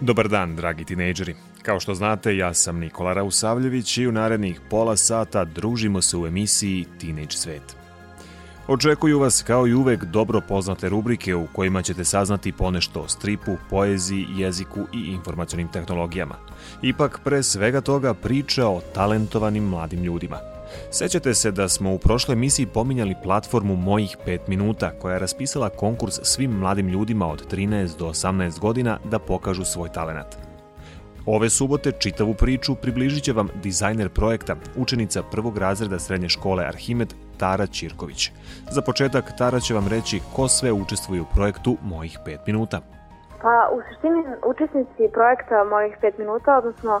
Dobar dan, dragi tinejdžeri. Kao što znate, ja sam Nikola Rausavljević i u narednih pola sata družimo se u emisiji Teenage Svet. Očekuju vas kao i uvek dobro poznate rubrike u kojima ćete saznati ponešto o stripu, poeziji, jeziku i informacionim tehnologijama. Ipak, pre svega toga, priča o talentovanim mladim ljudima. Sećate se da smo u prošloj emisiji pominjali platformu Mojih 5 minuta, koja je raspisala konkurs svim mladim ljudima od 13 do 18 godina da pokažu svoj talenat. Ove subote čitavu priču približit će vam dizajner projekta, učenica prvog razreda srednje škole Arhimed, Tara Ćirković. Za početak Tara će vam reći ko sve učestvuje u projektu Mojih 5 minuta. Pa u suštini učesnici projekta Mojih 5 minuta, odnosno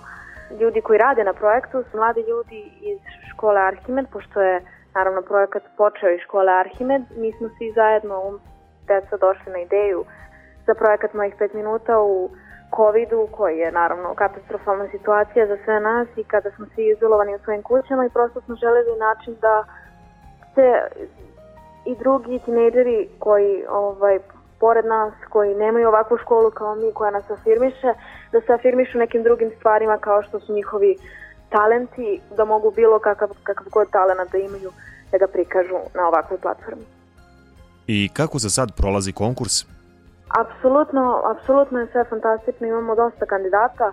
ljudi koji rade na projektu su mladi ljudi iz škole Arhimed, pošto je naravno projekat počeo iz škole Arhimed. Mi smo svi zajedno u deca došli na ideju za projekat Mojih 5 minuta u COVID-u, koji je naravno katastrofalna situacija za sve nas i kada smo svi izolovani u svojim kućama i prosto smo želeli način da se i drugi tinejdžeri koji ovaj, pored nas, koji nemaju ovakvu školu kao mi, koja nas afirmiše, da se afirmišu nekim drugim stvarima kao što su njihovi talenti, da mogu bilo kakav, kakav god talent da imaju, da ga prikažu na ovakvoj platformi. I kako za sad prolazi konkurs? Apsolutno, apsolutno je sve fantastično, imamo dosta kandidata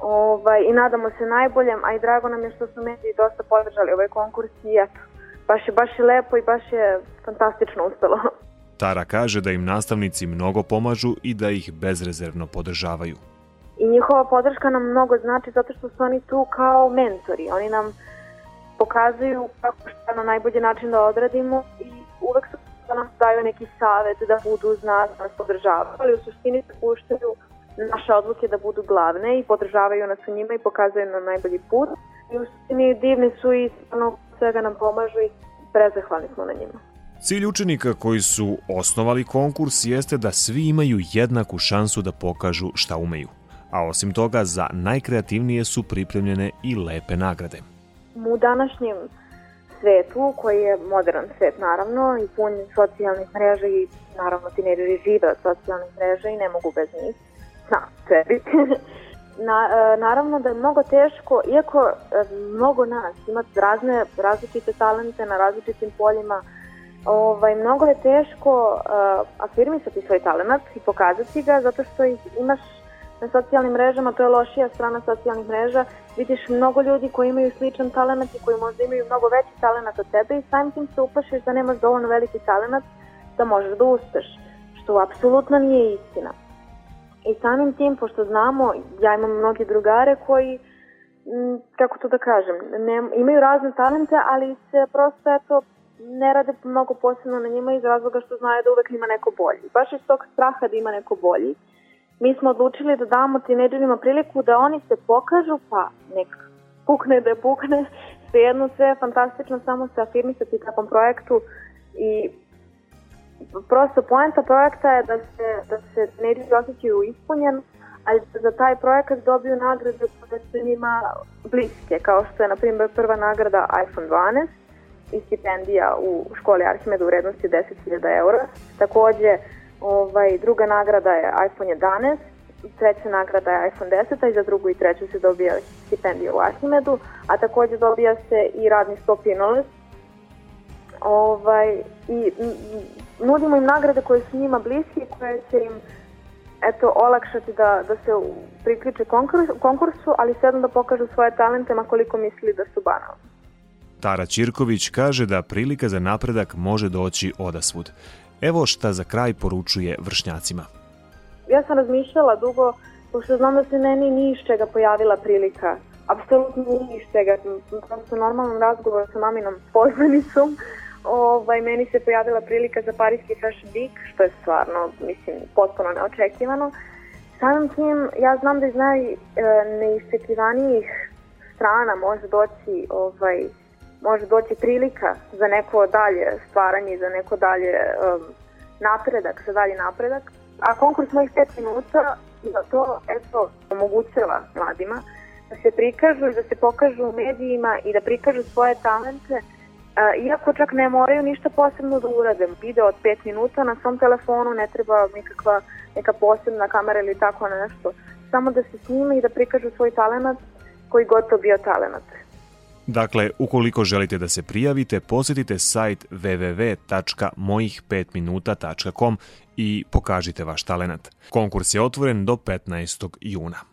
ovaj, i nadamo se najboljem, a i drago nam je što su mediji dosta podržali ovaj konkurs i eto, baš je, baš je lepo i baš je fantastično ustalo. Tara kaže da im nastavnici mnogo pomažu i da ih bezrezervno podržavaju. I njihova podrška nam mnogo znači zato što su oni tu kao mentori. Oni nam pokazuju kako šta na najbolji način da odradimo i uvek su da nam daju neki savet da budu uz nas, da nas podržavaju. Ali u suštini puštaju naše odluke da budu glavne i podržavaju nas u njima i pokazuju nam najbolji put. I u suštini divni su i ono svega nam pomažu i prezahvalni smo na njima. Cilj učenika koji su osnovali konkurs jeste da svi imaju jednaku šansu da pokažu šta umeju. A osim toga, za najkreativnije su pripremljene i lepe nagrade. U današnjem svetu, koji je modern svet naravno i pun socijalnih mreža i naravno tineđeri žive od socijalnih mreža i ne mogu bez njih, na sebi. Na, e, naravno da je mnogo teško, iako e, mnogo nas ima razne različite talente na različitim poljima, ovaj, mnogo je teško uh, afirmisati svoj talent i pokazati ga zato što ih imaš na socijalnim mrežama, to je lošija strana socijalnih mreža, vidiš mnogo ljudi koji imaju sličan talent i koji možda imaju mnogo veći talent od tebe i samim tim se upašiš da nemaš dovoljno veliki talent da možeš da uspeš, što apsolutno nije istina. I samim tim, pošto znamo, ja imam mnogi drugare koji, kako to da kažem, ne, imaju razne talente, ali se prosto eto, ne rade mnogo posebno na njima iz razloga što znaju da uvek ima neko bolji. Baš iz tog straha da ima neko bolji, mi smo odlučili da damo tineđerima priliku da oni se pokažu, pa nek pukne da pukne, svejedno sve je fantastično, samo se afirmisati takvom projektu i prosto poenta projekta je da se, da se tineđeri osjećaju ispunjen, ali da za taj projekat dobiju nagrade koje su njima bliske, kao što je, na primjer, prva nagrada iPhone 12, i stipendija u školi Arhimeda u vrednosti 10.000 eura. Takođe, ovaj, druga nagrada je iPhone 11, treća nagrada je iPhone 10, a i za drugu i treću se dobija stipendija u Arhimedu, a takođe dobija se i radni stop inoles. Ovaj, I nudimo im nagrade koje su njima bliske i koje će im eto, olakšati da, da se priključe konkursu, ali sedam da pokažu svoje talente, makoliko misli da su banalni. Tara Ćirković kaže da prilika za napredak može doći odasvud. Evo šta za kraj poručuje vršnjacima. Ja sam razmišljala dugo, pošto znam da se meni ni iz čega pojavila prilika. Apsolutno ni iz čega. Prosto normalnom razgovoru sa maminom poznanicom ovaj, meni se pojavila prilika za Parijski Fashion Week, što je stvarno, mislim, potpuno neočekivano. Samim tim, ja znam da iz najneiščekivanijih strana može doći ovaj, može doći prilika za neko dalje stvaranje, za neko dalje um, napredak, za dalje napredak. A konkurs mojih 5 minuta da to eto, omogućava mladima da se prikažu i da se pokažu u medijima i da prikažu svoje talente iako čak ne moraju ništa posebno da urade. Video od 5 minuta na svom telefonu ne treba nikakva neka posebna kamera ili tako nešto. Samo da se snima i da prikažu svoj talent koji god to bio talent. Dakle, ukoliko želite da se prijavite, posjetite sajt www.mojih5minuta.com i pokažite vaš talent. Konkurs je otvoren do 15. juna.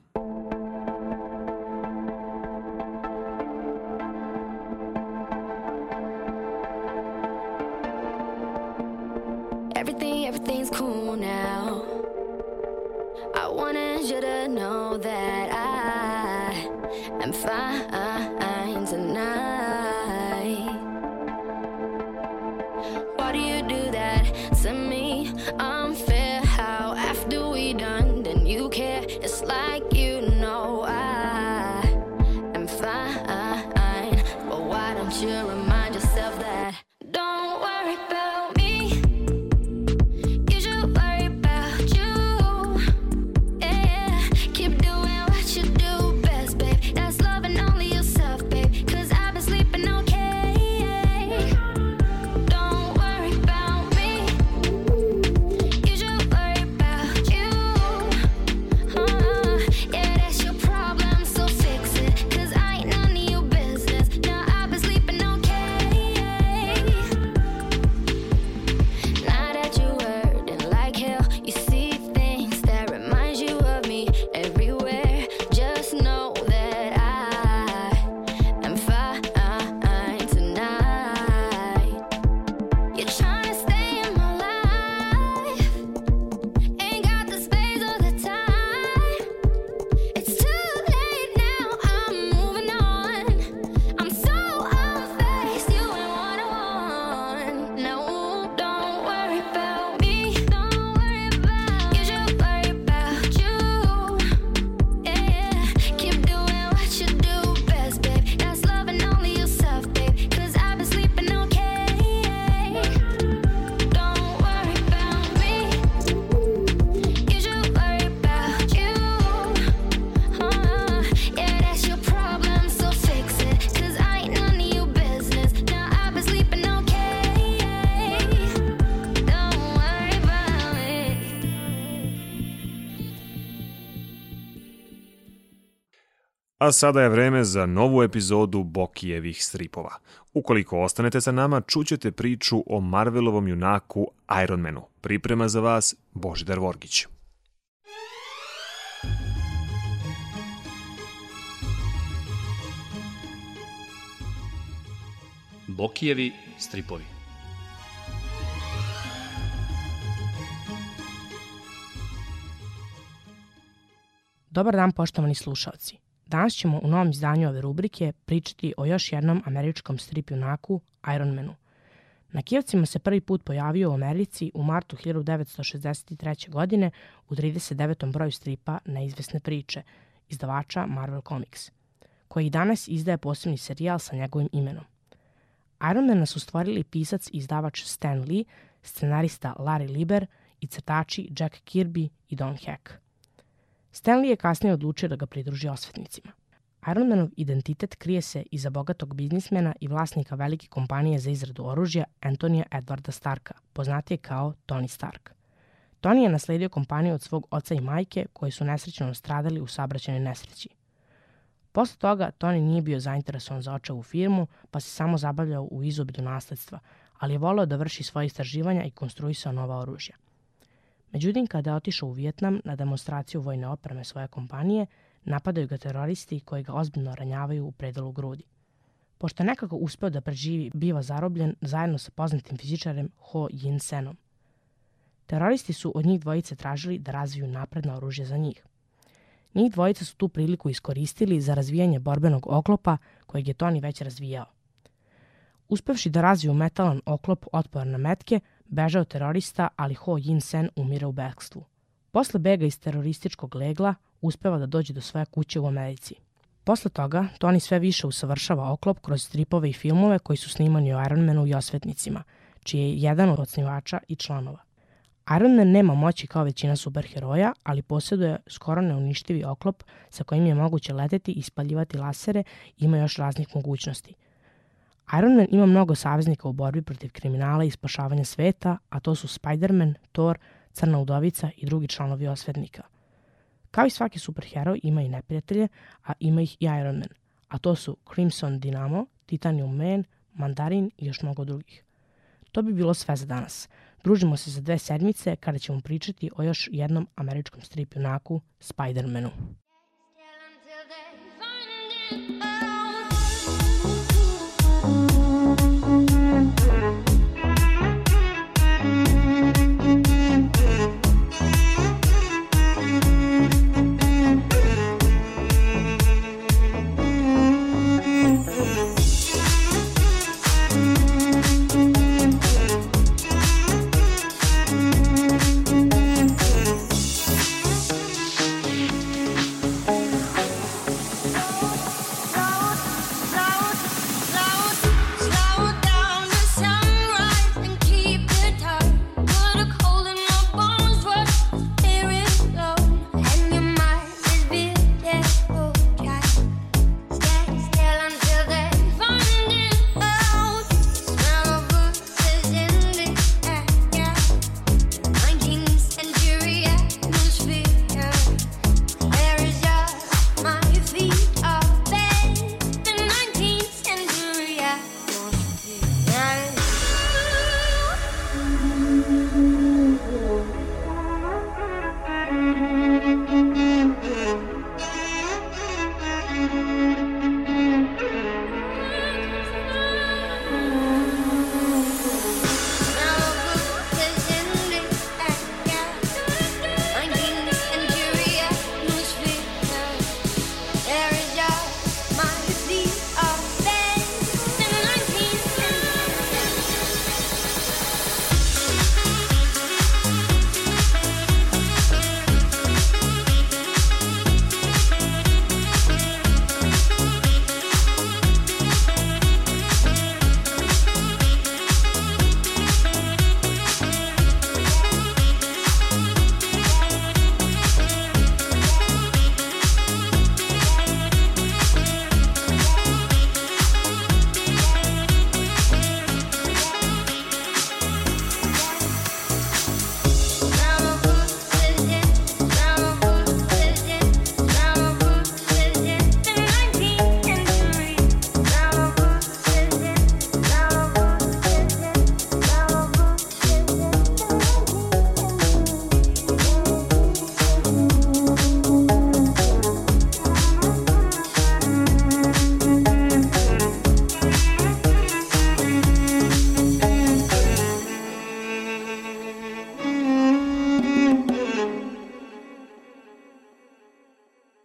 A sada je vreme za novu epizodu Bokijevih stripova. Ukoliko ostanete sa nama, čućete priču o Marvelovom junaku Ironmanu. Priprema za vas Božidar Vorgić. Bokijevi stripovi Dobar dan poštovani slušalci. Danas ćemo u novom izdanju ove rubrike pričati o još jednom američkom strip junaku, Ironmanu. Na Kijevcima se prvi put pojavio u Americi u martu 1963. godine u 39. broju stripa Neizvesne priče, izdavača Marvel Comics, koji danas izdaje posebni serijal sa njegovim imenom. Ironmana su stvorili pisac i izdavač Stan Lee, scenarista Larry Lieber i crtači Jack Kirby i Don Heck. Stanley je kasnije odlučio da ga pridruži osvetnicima. Ironmanov identitet krije se iza bogatog biznismena i vlasnika velike kompanije za izradu oružja Antonija Edwarda Starka, poznatije kao Tony Stark. Tony je nasledio kompaniju od svog oca i majke koji su nesrećno stradali u sabraćenoj nesreći. Posle toga Tony nije bio zainteresovan za očevu firmu, pa se samo zabavljao u izobilju nasledstva, ali je voleo da vrši svoje istraživanja i konstruisao nova oružja. Međutim, kada je otišao u Vjetnam na demonstraciju vojne opreme svoje kompanije, napadaju ga teroristi koji ga ozbiljno ranjavaju u predelu grudi. Pošto je nekako uspeo da preživi, biva zarobljen zajedno sa poznatim fizičarem Ho Yin Senom. Teroristi su od njih dvojice tražili da razviju napredno oružje za njih. Njih dvojica su tu priliku iskoristili za razvijanje borbenog oklopa kojeg je Tony već razvijao. Uspevši da razviju metalan oklop otpor na metke, bežao terorista, ali Ho Yin Sen umire u bekstvu. Posle bega iz terorističkog legla uspeva da dođe do svoje kuće u Americi. Posle toga, Tony sve više usavršava oklop kroz stripove i filmove koji su snimani o Ironmanu i osvetnicima, čiji je jedan od osnivača i članova. Iron Man nema moći kao većina superheroja, ali posjeduje skoro neuništivi oklop sa kojim je moguće leteti i spaljivati lasere i ima još raznih mogućnosti. Iron Man ima mnogo saveznika u borbi protiv kriminala i spašavanja sveta, a to su Spider-Man, Thor, Crna udovica i drugi članovi osvetnika. Kao i svaki superheroj ima i neprijatelje, a ima ih i Iron Man, a to su Crimson Dynamo, Titanium Man, Mandarin i još mnogo drugih. To bi bilo sve za danas. Družimo se za dve sedmice kada ćemo pričati o još jednom američkom strip junaku, Spider-Manu.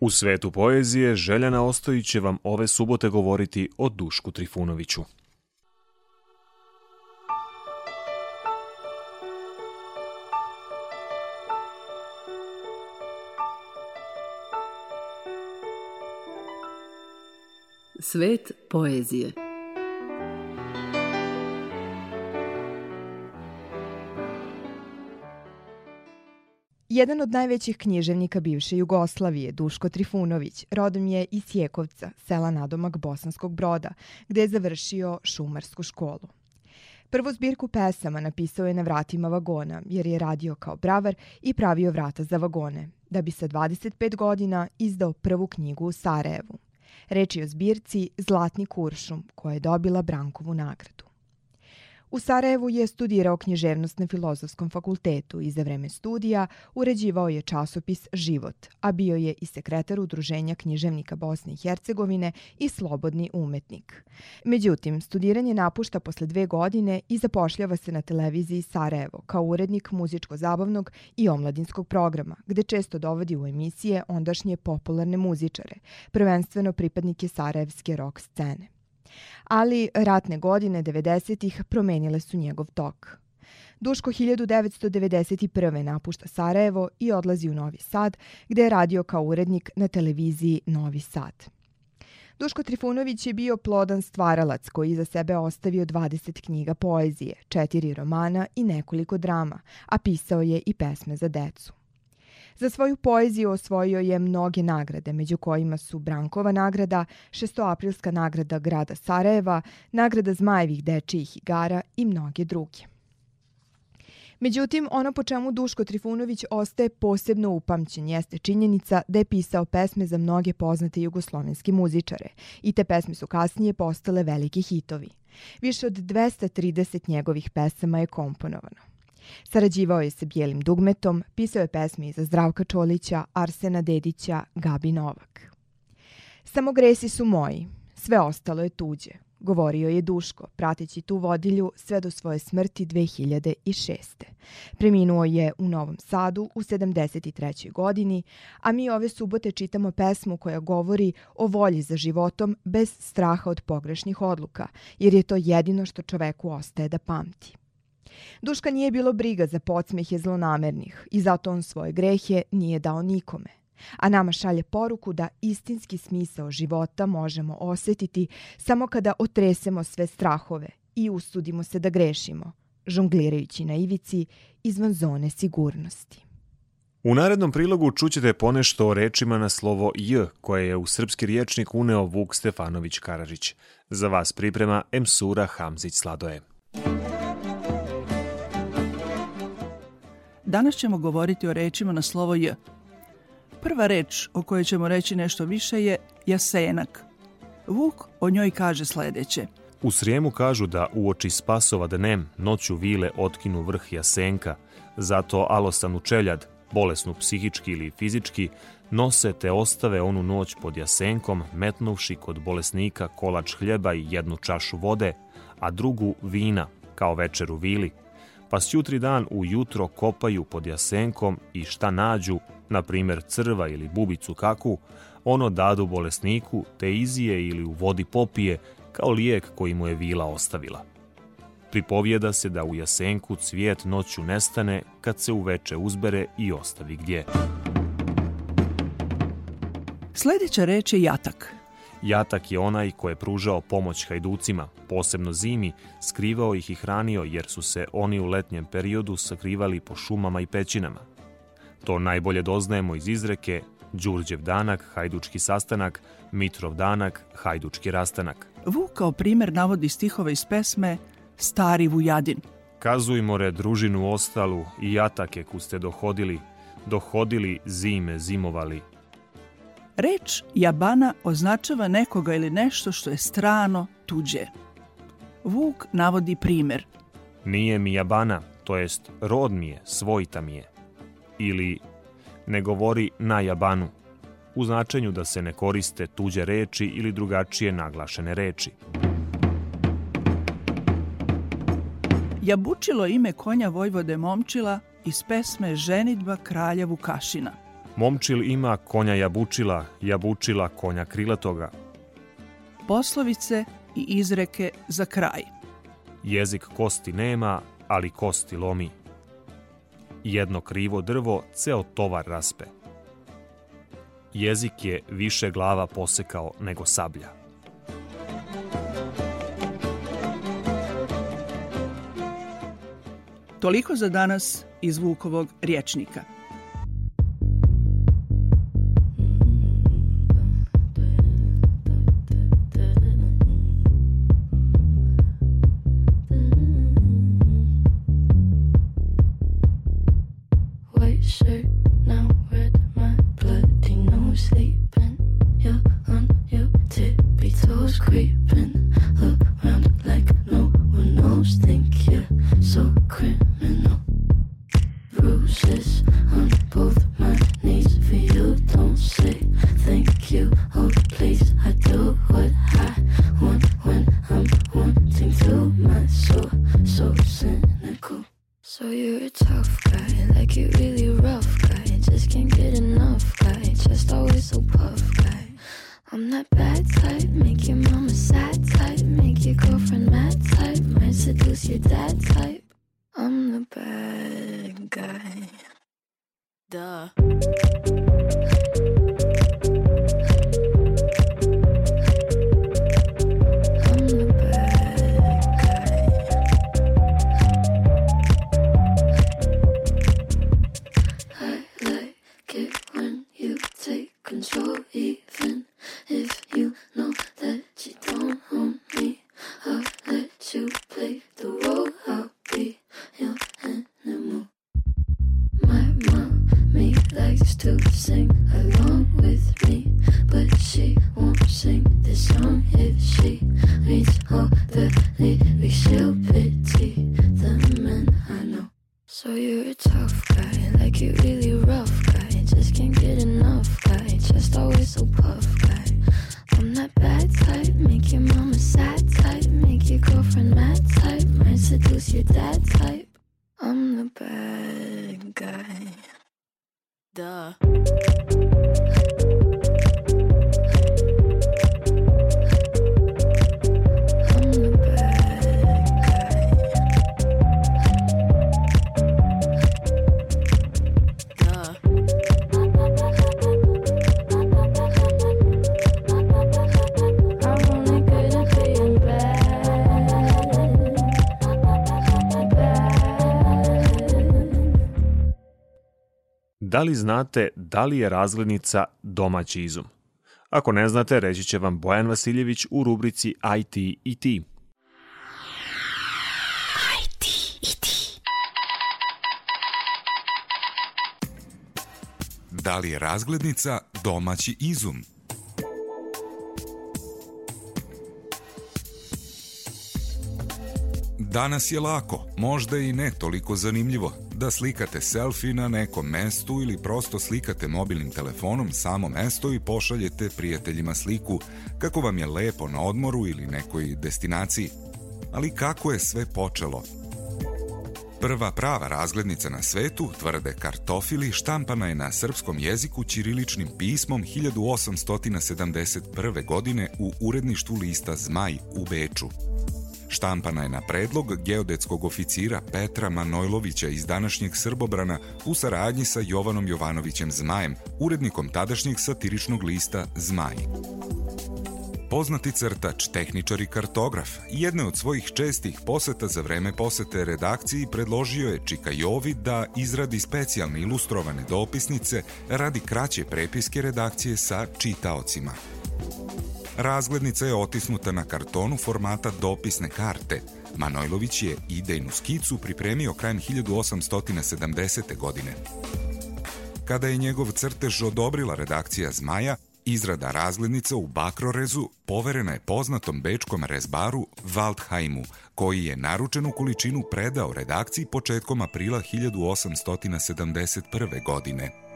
U svetu poezije Željana Ostojić će vam ove subote govoriti o Dušku Trifunoviću. Svet poezije Jedan od najvećih književnika bivše Jugoslavije, Duško Trifunović, rodom je iz Sjekovca, sela nadomak Bosanskog broda, gde je završio šumarsku školu. Prvu zbirku pesama napisao je na vratima vagona, jer je radio kao bravar i pravio vrata za vagone, da bi sa 25 godina izdao prvu knjigu u Sarajevu. Reč je o zbirci Zlatni kuršum, koja je dobila Brankovu nagradu. U Sarajevu je studirao književnost na Filozofskom fakultetu i za vreme studija uređivao je časopis Život, a bio je i sekretar Udruženja književnika Bosne i Hercegovine i slobodni umetnik. Međutim, studiranje napušta posle dve godine i zapošljava se na televiziji Sarajevo kao urednik muzičko-zabavnog i omladinskog programa, gde često dovodi u emisije ondašnje popularne muzičare, prvenstveno pripadnike sarajevske rock scene ali ratne godine 90-ih promenile su njegov tok. Duško 1991. napušta Sarajevo i odlazi u Novi Sad, gde je radio kao urednik na televiziji Novi Sad. Duško Trifunović je bio plodan stvaralac koji iza sebe ostavio 20 knjiga poezije, četiri romana i nekoliko drama, a pisao je i pesme za decu. Za svoju poeziju osvojio je mnoge nagrade, među kojima su Brankova nagrada, šestoaprilska nagrada grada Sarajeva, nagrada Zmajevih dečijih igara i mnoge druge. Međutim, ono po čemu Duško Trifunović ostaje posebno upamćen jeste činjenica da je pisao pesme za mnoge poznate jugoslovenske muzičare i te pesme su kasnije postale veliki hitovi. Više od 230 njegovih pesama je komponovano. Sarađivao je sa Bijelim dugmetom, pisao je pesme za Zdravka Čolića, Arsena Dedića, Gabi Novak. Samo gresi su moji, sve ostalo je tuđe, govorio je Duško, prateći tu vodilju sve do svoje smrti 2006. Preminuo je u Novom Sadu u 73. godini, a mi ove subote čitamo pesmu koja govori o volji za životom bez straha od pogrešnih odluka, jer je to jedino što čoveku ostaje da pamti. Duška nije bilo briga za podsmehe zlonamernih i zato on svoje grehe nije dao nikome a nama šalje poruku da istinski smisao života možemo osetiti samo kada otresemo sve strahove i usudimo se da grešimo, žonglirajući na ivici izvan zone sigurnosti. U narednom prilogu čućete ponešto o rečima na slovo J, koje je u srpski riječnik uneo Vuk Stefanović Karadžić. Za vas priprema Emsura Hamzić Sladoje. Danas ćemo govoriti o rečima na slovo J, Prva reč o kojoj ćemo reći nešto više je jasenak. Vuk o njoj kaže sledeće. U Srijemu kažu da u oči spasova dnem noću vile otkinu vrh jasenka, zato alosanu čeljad, bolesnu psihički ili fizički, nose te ostave onu noć pod jasenkom, metnuvši kod bolesnika kolač hljeba i jednu čašu vode, a drugu vina, kao večer u vili, pa s jutri dan u jutro kopaju pod jasenkom i šta nađu, na primer crva ili bubicu kaku, ono dadu bolesniku te izije ili u vodi popije kao lijek koji mu je vila ostavila. Pripovjeda se da u jasenku cvijet noću nestane kad se uveče uzbere i ostavi gdje. Sledeća reč je jatak. Jatak je onaj ko je pružao pomoć hajducima, posebno zimi, skrivao ih i hranio jer su se oni u letnjem periodu sakrivali po šumama i pećinama. To najbolje doznajemo iz izreke Đurđev danak, hajdučki sastanak, Mitrov danak, hajdučki rastanak. Vuk kao primer navodi stihove iz pesme Stari Vujadin. Kazuj more družinu ostalu i jatake ku ste dohodili, dohodili zime zimovali. Reč jabana označava nekoga ili nešto što je strano, tuđe. Vuk navodi primer. Nije mi jabana, to jest rod mi je, svojta mi je ili ne govori na jabanu, u značenju da se ne koriste tuđe reči ili drugačije naglašene reči. Jabučilo ime konja Vojvode Momčila iz pesme Ženitba kralja Vukašina. Momčil ima konja Jabučila, Jabučila konja Krilatoga. Poslovice i izreke za kraj. Jezik kosti nema, ali kosti lomi. Jedno krivo drvo ceo tovar raspe. Jezik je više glava posekao nego sablja. Toliko za danas iz Vukovog riječnika. This song she reads all the lyrics. She'll pity the men I know. So you're a tough guy, like you really rough guy. Just can't get enough guy, just always so puff guy. I'm that bad type, make your mama sad type, make your girlfriend mad type, might seduce your dad type. I'm the bad guy. Duh. Da li znate da li je razglednica domaći izum? Ako ne znate, reći će vam Bojan Vasiljević u rubrici IT i ti. Da li je razglednica domaći izum? Danas je lako, možda i ne toliko zanimljivo, da slikate selfie na nekom mestu ili prosto slikate mobilnim telefonom samo mesto i pošaljete prijateljima sliku kako vam je lepo na odmoru ili nekoj destinaciji. Ali kako je sve počelo? Prva prava razglednica na svetu, tvrde kartofili, štampana je na srpskom jeziku ćiriličnim pismom 1871. godine u uredništvu lista Zmaj u Beču. Štampana je na predlog geodetskog oficira Petra Manojlovića iz današnjeg Srbobrana u saradnji sa Jovanom Jovanovićem Zmajem, urednikom tadašnjeg satiričnog lista Zmaj. Poznati crtač, tehničar i kartograf, jedne od svojih čestih poseta za vreme posete redakciji predložio je Čika Jovi da izradi specijalne ilustrovane dopisnice radi kraće prepiske redakcije sa čitaocima. Razglednica je otisnuta na kartonu formata dopisne karte. Manojlović je idejnu skicu pripremio krajem 1870. godine. Kada je njegov crtež odobrila redakcija Zmaja, izrada razglednica u Bakrorezu poverena je poznatom bečkom rezbaru Waldheimu, koji je naručenu količinu predao redakciji početkom aprila 1871. godine.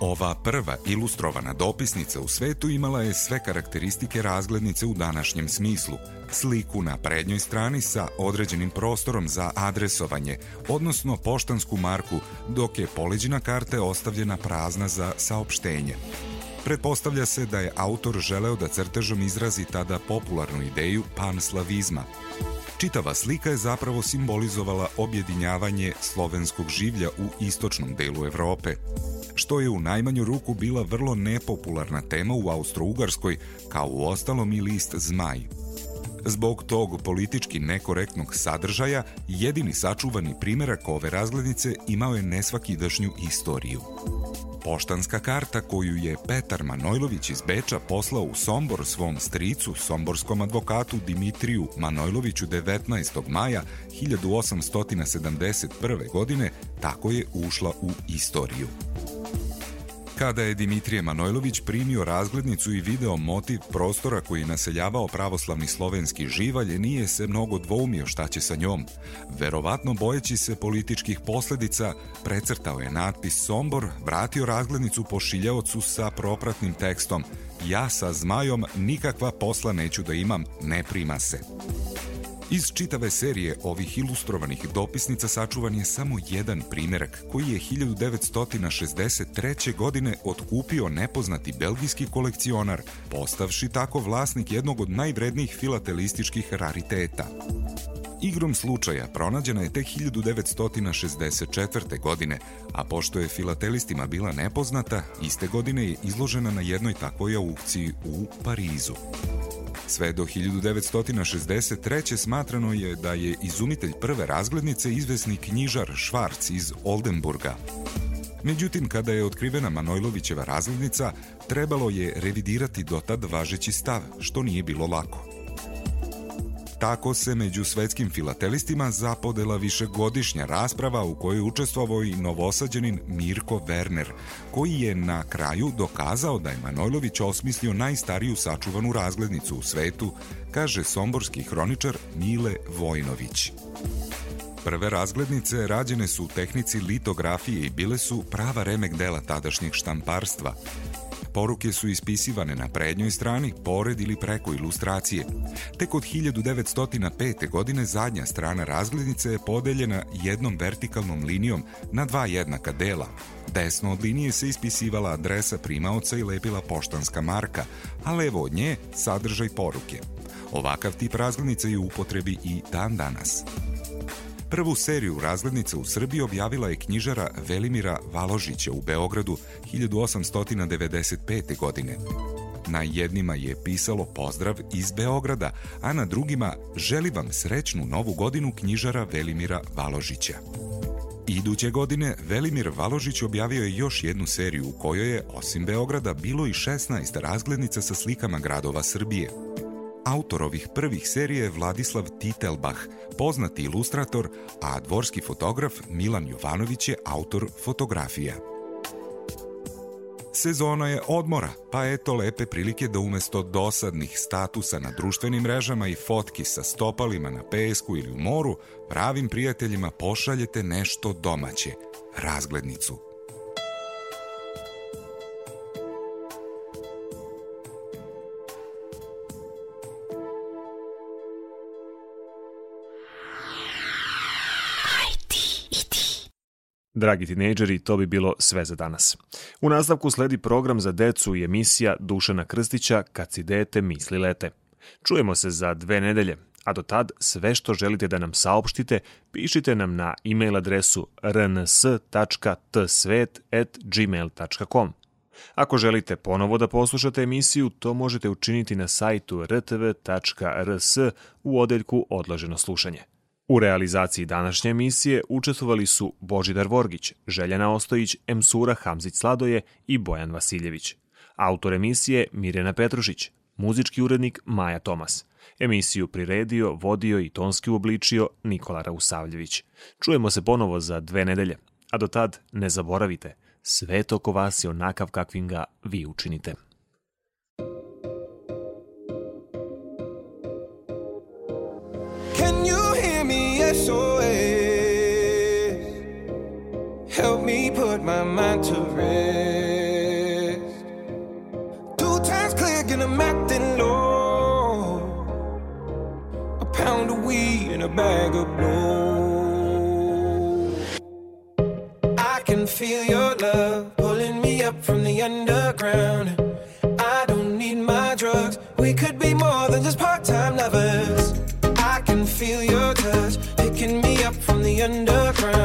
Ova prva ilustrovana dopisnica u svetu imala je sve karakteristike razglednice u današnjem smislu. Sliku na prednjoj strani sa određenim prostorom za adresovanje, odnosno poštansku marku, dok je poleđina karte ostavljena prazna za saopštenje. Pretpostavlja se da je autor želeo da crtežom izrazi tada popularnu ideju panslavizma. Čitava slika je zapravo simbolizovala objedinjavanje slovenskog življa u istočnom delu Evrope što je u najmanju ruku bila vrlo nepopularna tema u Austro-Ugarskoj, kao u ostalom i list Zmaj. Zbog tog politički nekorektnog sadržaja, jedini sačuvani primerak ove razglednice imao je nesvakidašnju istoriju. Poštanska karta koju je Petar Manojlović iz Beča poslao u Sombor svom stricu, somborskom advokatu Dimitriju Manojloviću 19. maja 1871. godine, tako je ušla u istoriju. Kada je Dimitrije Manojlović primio razglednicu i video motiv prostora koji naseljavao pravoslavni slovenski živalj, nije se mnogo dvoumio šta će sa njom. Verovatno bojeći se političkih posledica, precrtao je natpis Sombor, vratio razglednicu pošiljaocu sa propratnim tekstom Ja sa zmajom nikakva posla neću da imam, ne prima se. Iz čitave serije ovih ilustrovanih dopisnica sačuvan je samo jedan primjerak koji je 1963. godine otkupio nepoznati belgijski kolekcionar, postavši tako vlasnik jednog od najvrednijih filatelističkih rariteta. Igrom slučaja pronađena je tek 1964. godine, a pošto je filatelistima bila nepoznata, iste godine je izložena na jednoj takvoj aukciji u Parizu. Sve do 1963. smatrano je da je izumitelj prve razglednice izvesni knjižar Švarc iz Oldenburga. Međutim, kada je otkrivena Manojlovićeva razglednica, trebalo je revidirati dotad važeći stav, što nije bilo lako. Tako se među svetskim filatelistima zapodela višegodišnja rasprava u kojoj učestvovao i novosađenin Mirko Werner, koji je na kraju dokazao da je Manojlović osmislio najstariju sačuvanu razglednicu u svetu, kaže somborski hroničar Mile Vojnović. Prve razglednice rađene su u tehnici litografije i bile su prava remek dela tadašnjeg štamparstva. Poruke su ispisivane na prednjoj strani, pored ili preko ilustracije. Tek od 1905. godine zadnja strana razglednice je podeljena jednom vertikalnom linijom na dva jednaka dela. Desno od linije se ispisivala adresa primaoca i lepila poštanska marka, a levo od nje sadržaj poruke. Ovakav tip razglednice je u upotrebi i dan danas. Prvu seriju razglednica u Srbiji objavila je knjižara Velimira Valožića u Beogradu 1895. godine. Na jednima je pisalo pozdrav iz Beograda, a na drugima želi vam srećnu novu godinu knjižara Velimira Valožića. Iduće godine Velimir Valožić objavio je još jednu seriju u kojoj je, osim Beograda, bilo i 16 razglednica sa slikama gradova Srbije. Autor ovih prvih serije je Vladislav Titelbach, poznati ilustrator, a dvorski fotograf Milan Jovanović je autor fotografija. Sezona je odmora, pa eto lepe prilike da umesto dosadnih statusa na društvenim mrežama i fotki sa stopalima na pesku ili u moru, pravim prijateljima pošaljete nešto domaće, razglednicu. Dragi tinejdžeri, to bi bilo sve za danas. U nastavku sledi program za decu i emisija Dušana Krstića Kad si dete misli lete. Čujemo se za dve nedelje, a do tad sve što želite da nam saopštite, pišite nam na e-mail adresu rns.tsvet.gmail.com. Ako želite ponovo da poslušate emisiju, to možete učiniti na sajtu rtv.rs u odeljku Odloženo slušanje. U realizaciji današnje emisije učestvovali su Božidar Vorgić, Željana Ostojić, Emsura Hamzić-Sladoje i Bojan Vasiljević. Autor emisije Mirjana Petrušić, muzički urednik Maja Tomas. Emisiju priredio, vodio i tonski uobličio Nikola Rausavljević. Čujemo se ponovo za dve nedelje, a do tad ne zaboravite, svet oko vas je onakav kakvim ga vi učinite. Your touch picking me up from the underground.